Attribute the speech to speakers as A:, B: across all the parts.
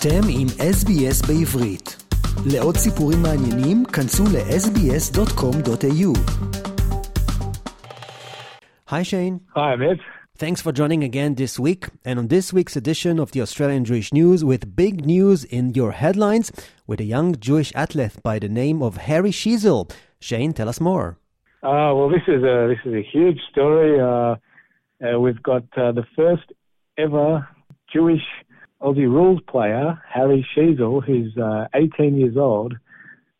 A: אתם עם SBS בעברית. לעוד סיפורים מעניינים, כנסו ל-sbs.com.au. Hi, Shane.
B: Hi, Amit.
A: Thanks for joining again this week. And on this week's edition of the Australian Jewish News, with big news in your headlines, with a young Jewish athlete by the name of Harry Sheezel. Shane, tell us more.
B: Uh, well, this is a this is a huge story. Uh, uh, we've got uh, the first ever Jewish Aussie rules player, Harry Sheezel, who's uh, 18 years old,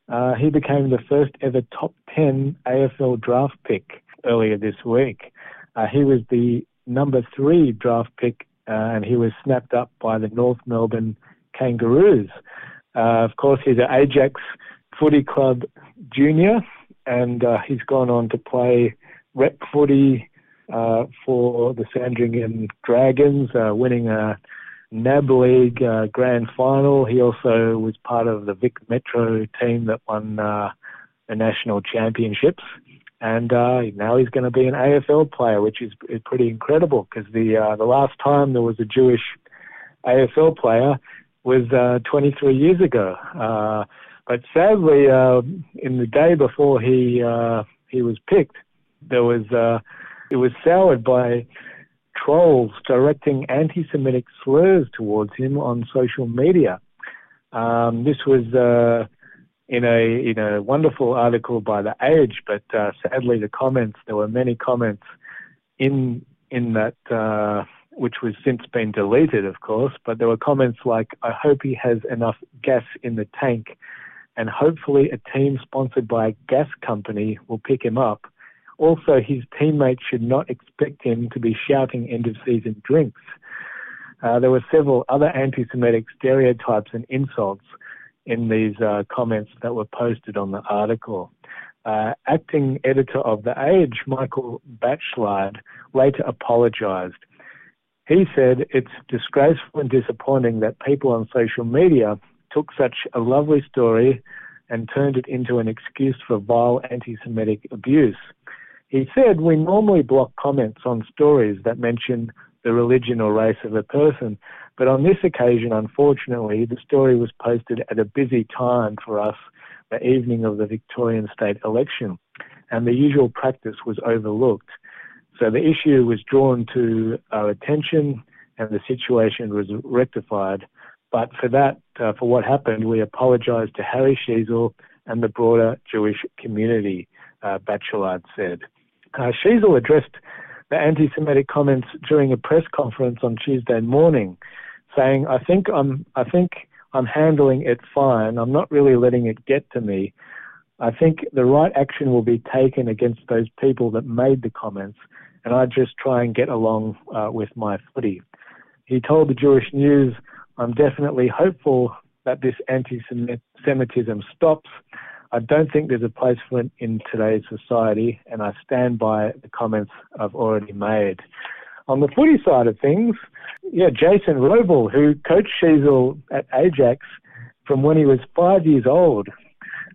B: uh, he became the first ever top 10 AFL draft pick earlier this week. Uh, he was the number three draft pick, uh, and he was snapped up by the North Melbourne Kangaroos. Uh, of course, he's an Ajax Footy Club junior, and uh, he's gone on to play rep footy for the Sandringham Dragons, winning a NAB League uh, Grand Final. He also was part of the Vic Metro team that won uh, the national championships. And uh, now he's going to be an AFL player, which is, is pretty incredible because the uh, the last time there was a Jewish AFL player was uh, 23 years ago. Uh, but sadly, uh, in the day before he uh, he was picked, there was uh, it was soured by trolls directing anti-Semitic slurs towards him on social media. Um, this was uh, in a in a wonderful article by The Age, but uh, sadly the comments there were many comments in in that uh, which was since been deleted, of course. But there were comments like, "I hope he has enough gas in the tank." And hopefully, a team sponsored by a gas company will pick him up also, his teammates should not expect him to be shouting end of season drinks. Uh, there were several other anti Semitic stereotypes and insults in these uh, comments that were posted on the article. Uh, acting editor of The Age, Michael Batchelard, later apologised. He said, It's disgraceful and disappointing that people on social media took such a lovely story and turned it into an excuse for vile anti Semitic abuse. He said, We normally block comments on stories that mention the religion or race of a person, but on this occasion, unfortunately, the story was posted at a busy time for us, the evening of the Victorian state election, and the usual practice was overlooked. So the issue was drawn to our attention and the situation was rectified. But for that, uh, for what happened, we apologise to Harry Sheezel and the broader Jewish community, uh, Batchelard said. Uh, Sheezel addressed the anti Semitic comments during a press conference on Tuesday morning, saying, I think I'm, I think I'm handling it fine. I'm not really letting it get to me. I think the right action will be taken against those people that made the comments, and I just try and get along uh, with my footy. He told the Jewish News, I'm definitely hopeful that this anti Semitism stops. I don't think there's a place for it in today's society, and I stand by the comments I've already made. On the footy side of things, yeah, Jason Wrobel, who coached Sheezel at Ajax from when he was five years old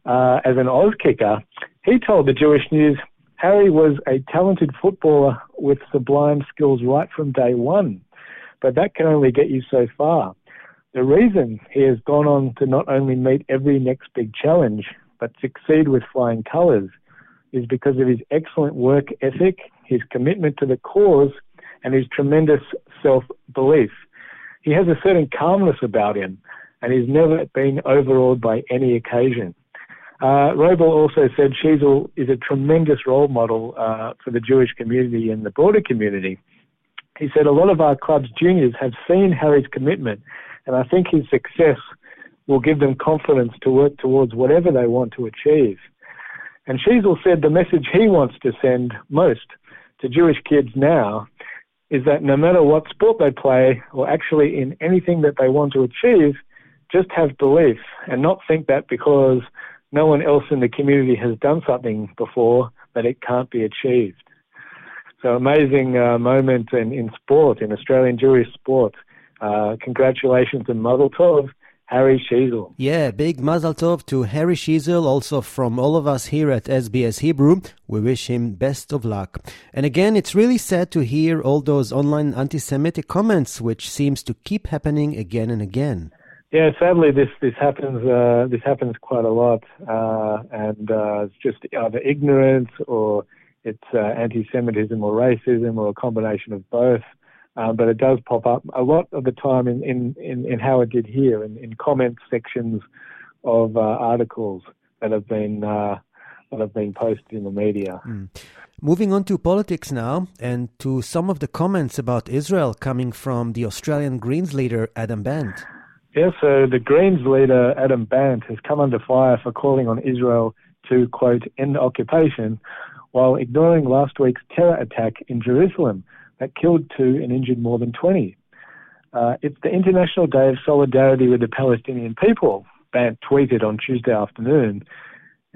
B: uh, as an Auskicker, he told the Jewish News Harry was a talented footballer with sublime skills right from day one, but that can only get you so far. The reason he has gone on to not only meet every next big challenge, but succeed with flying colours is because of his excellent work ethic, his commitment to the cause, and his tremendous self belief. He has a certain calmness about him, and he's never been overawed by any occasion. Uh, Wrobel also said Sheezel is a tremendous role model uh, for the Jewish community and the broader community. He said a lot of our club's juniors have seen Harry's commitment, and I think his success will give them confidence to work towards whatever they want to achieve. And Sheezel said the message he wants to send most to Jewish kids now is that no matter what sport they play, or actually in anything that they want to achieve, just have belief and not think that because no one else in the community has done something before that it can't be achieved. So amazing uh, moment in, in sport, in Australian Jewish sport. Uh, congratulations and Mazel Tov Harry Sheezel.
A: Yeah, big mazel tov to Harry Sheezel, also from all of us here at SBS Hebrew. We wish him best of luck. And again, it's really sad to hear all those online anti-Semitic comments, which seems to keep happening again and again.
B: Yeah, sadly, this this happens. Uh, this happens quite a lot, uh, and uh, it's just either ignorance or it's uh, anti-Semitism or racism or a combination of both. Um, but it does pop up a lot of the time in in, in, in how it did here in, in comment sections of uh, articles that have been uh, that have been posted in the media. Mm.
A: Moving on to politics now, and to some of the comments about Israel coming from the Australian Greens leader Adam Bandt.
B: Yeah, so the Greens leader, Adam Bandt, has come under fire for calling on Israel to, quote, end occupation while ignoring last week's terror attack in Jerusalem that killed two and injured more than 20. Uh, it's the International Day of Solidarity with the Palestinian people, Bandt tweeted on Tuesday afternoon.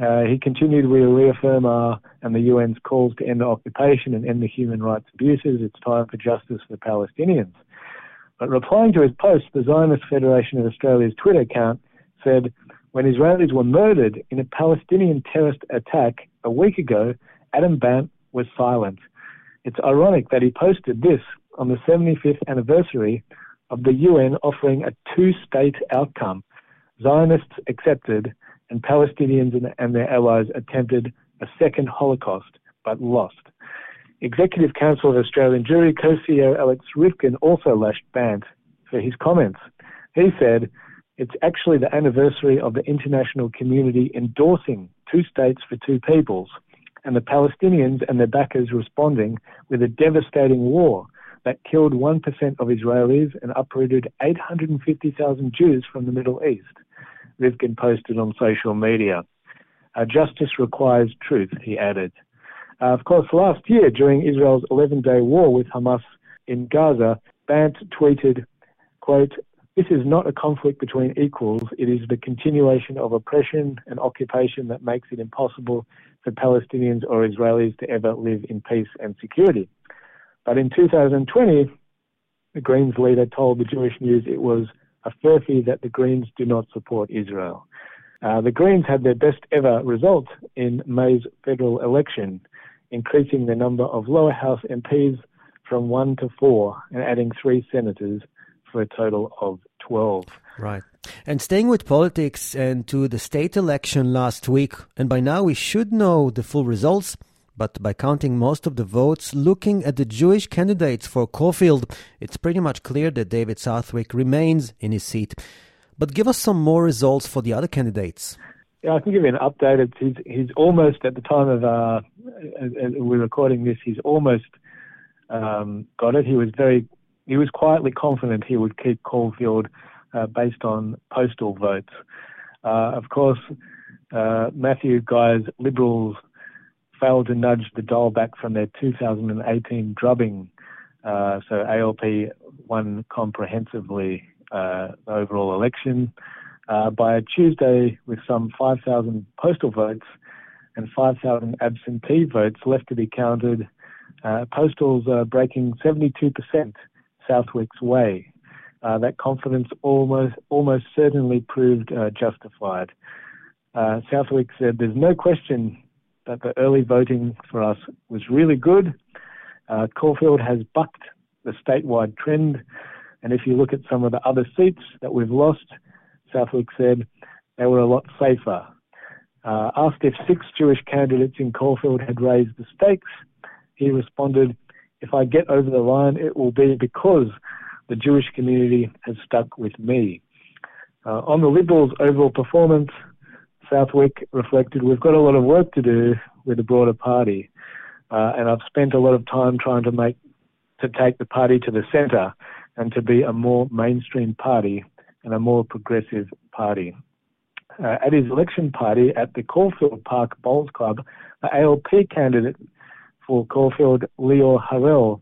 B: Uh, he continued, we reaffirm our and the UN's calls to end the occupation and end the human rights abuses. It's time for justice for the Palestinians. But replying to his post, the Zionist Federation of Australia's Twitter account said, when Israelis were murdered in a Palestinian terrorist attack a week ago, Adam Bandt was silent. It's ironic that he posted this on the 75th anniversary of the UN offering a two state outcome. Zionists accepted, and Palestinians and their allies attempted a second Holocaust, but lost. Executive Council of Australian Jewry co-CEO Alex Ryvchin also lashed Bandt for his comments. He said, it's actually the anniversary of the international community endorsing two states for two peoples, and the Palestinians and their backers responding with a devastating war that killed 1% of Israelis and uprooted 850,000 Jews from the Middle East. Ryvchin posted on social media. Our justice requires truth, he added. Uh, of course, last year, during Israel's 11 day war with Hamas in Gaza, Bandt tweeted, quote, this is not a conflict between equals. It is the continuation of oppression and occupation that makes it impossible for Palestinians or Israelis to ever live in peace and security. But in 2020, the Greens leader told the Jewish News it was a furphy that the Greens do not support Israel. Uh, the Greens had their best ever result in May's federal election increasing the number of lower house MPs from one to four and adding three senators for a total of 12.
A: Right. And staying with politics and to the state election last week, and by now we should know the full results, but by counting most of the votes, looking at the Jewish candidates for Caulfield, it's pretty much clear that David Southwick remains in his seat. But give us some more results for the other candidates.
B: Yeah, I can give you an update. It's, he's, he's almost at the time of uh, we're recording this. He's almost um, got it. He was very, he was quietly confident he would keep Caulfield uh, based on postal votes. Uh, of course, uh, Matthew Guy's Liberals failed to nudge the dial back from their 2018 drubbing. Uh, so ALP won comprehensively uh, the overall election. Uh, by Tuesday, with some 5,000 postal votes and 5,000 absentee votes left to be counted, uh, postals are breaking 72% Southwick's way. Uh, that confidence almost almost certainly proved uh, justified. Uh, Southwick said, "There's no question that the early voting for us was really good. Uh, Caulfield has bucked the statewide trend, and if you look at some of the other seats that we've lost." Southwick said they were a lot safer. Uh, asked if six Jewish candidates in Caulfield had raised the stakes, he responded, If I get over the line, it will be because the Jewish community has stuck with me. Uh, on the Liberals' overall performance, Southwick reflected, We've got a lot of work to do with the broader party, uh, and I've spent a lot of time trying to make to take the party to the centre and to be a more mainstream party and a more progressive party. Uh, at his election party at the Caulfield Park Bowls Club, the ALP candidate for Caulfield, Lior Harel,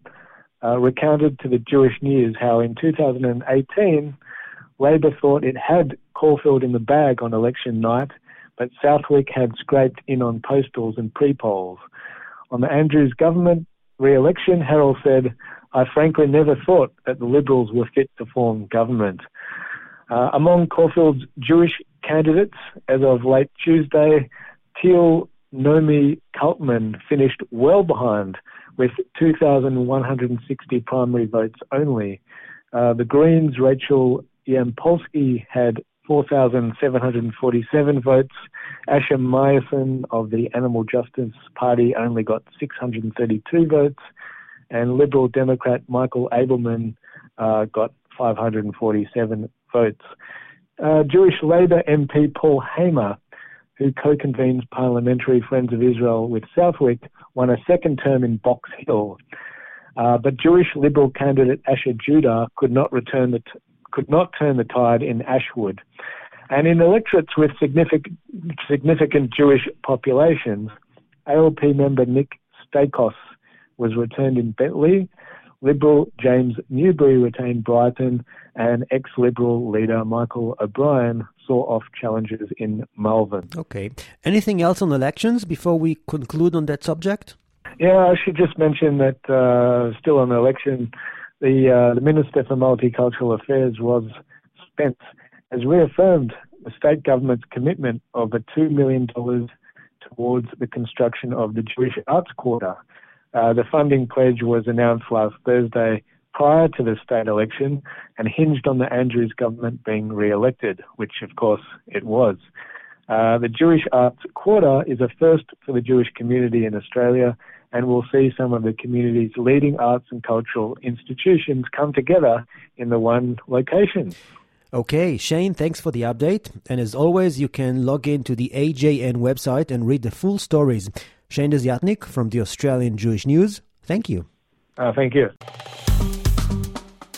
B: uh, recounted to the Jewish News how in 2018, Labor thought it had Caulfield in the bag on election night, but Southwick had scraped in on postals and pre-polls. On the Andrews government re-election, Harel said, I frankly never thought that the Liberals were fit to form government. Uh, among Caulfield's Jewish candidates, as of late Tuesday, Teal Nomi Kaltmann finished well behind with 2,160 primary votes only. Uh, the Greens' Rachel Yampolsky had 4,747 votes. Asher Meyerson of the Animal Justice Party only got 632 votes. And Liberal Democrat Michael Abelman uh, got 547 votes. Uh, Jewish Labour MP Paul Hamer, who co-convenes Parliamentary Friends of Israel with Southwick, won a second term in Box Hill. Uh, but Jewish Liberal candidate Asher Judah could not return the t- could not turn the tide in Ashwood. And in electorates with significant, significant Jewish populations, ALP member Nick Staikos was returned in Bentleigh. Liberal James Newbury retained Brighton, and ex-Liberal leader Michael O'Brien saw off challenges in Malvern.
A: Okay. Anything else on elections before we conclude on that subject?
B: Yeah, I should just mention that uh, still on the election, the, uh, the Minister for Multicultural Affairs, Ros Spence, has reaffirmed the state government's commitment of a $2 million towards the construction of the Jewish Arts Quarter. Uh, the funding pledge was announced last Thursday prior to the state election and hinged on the Andrews government being re-elected, which of course it was. Uh, the Jewish Arts Quarter is a first for the Jewish community in Australia and will see some of the community's leading arts and cultural institutions come together in the one location.
A: Okay, Shane, thanks for the update. And as always, you can log in to the AJN website and read the full stories. Shane Desiatnik from the Australian Jewish News, thank you.
B: Uh, thank you.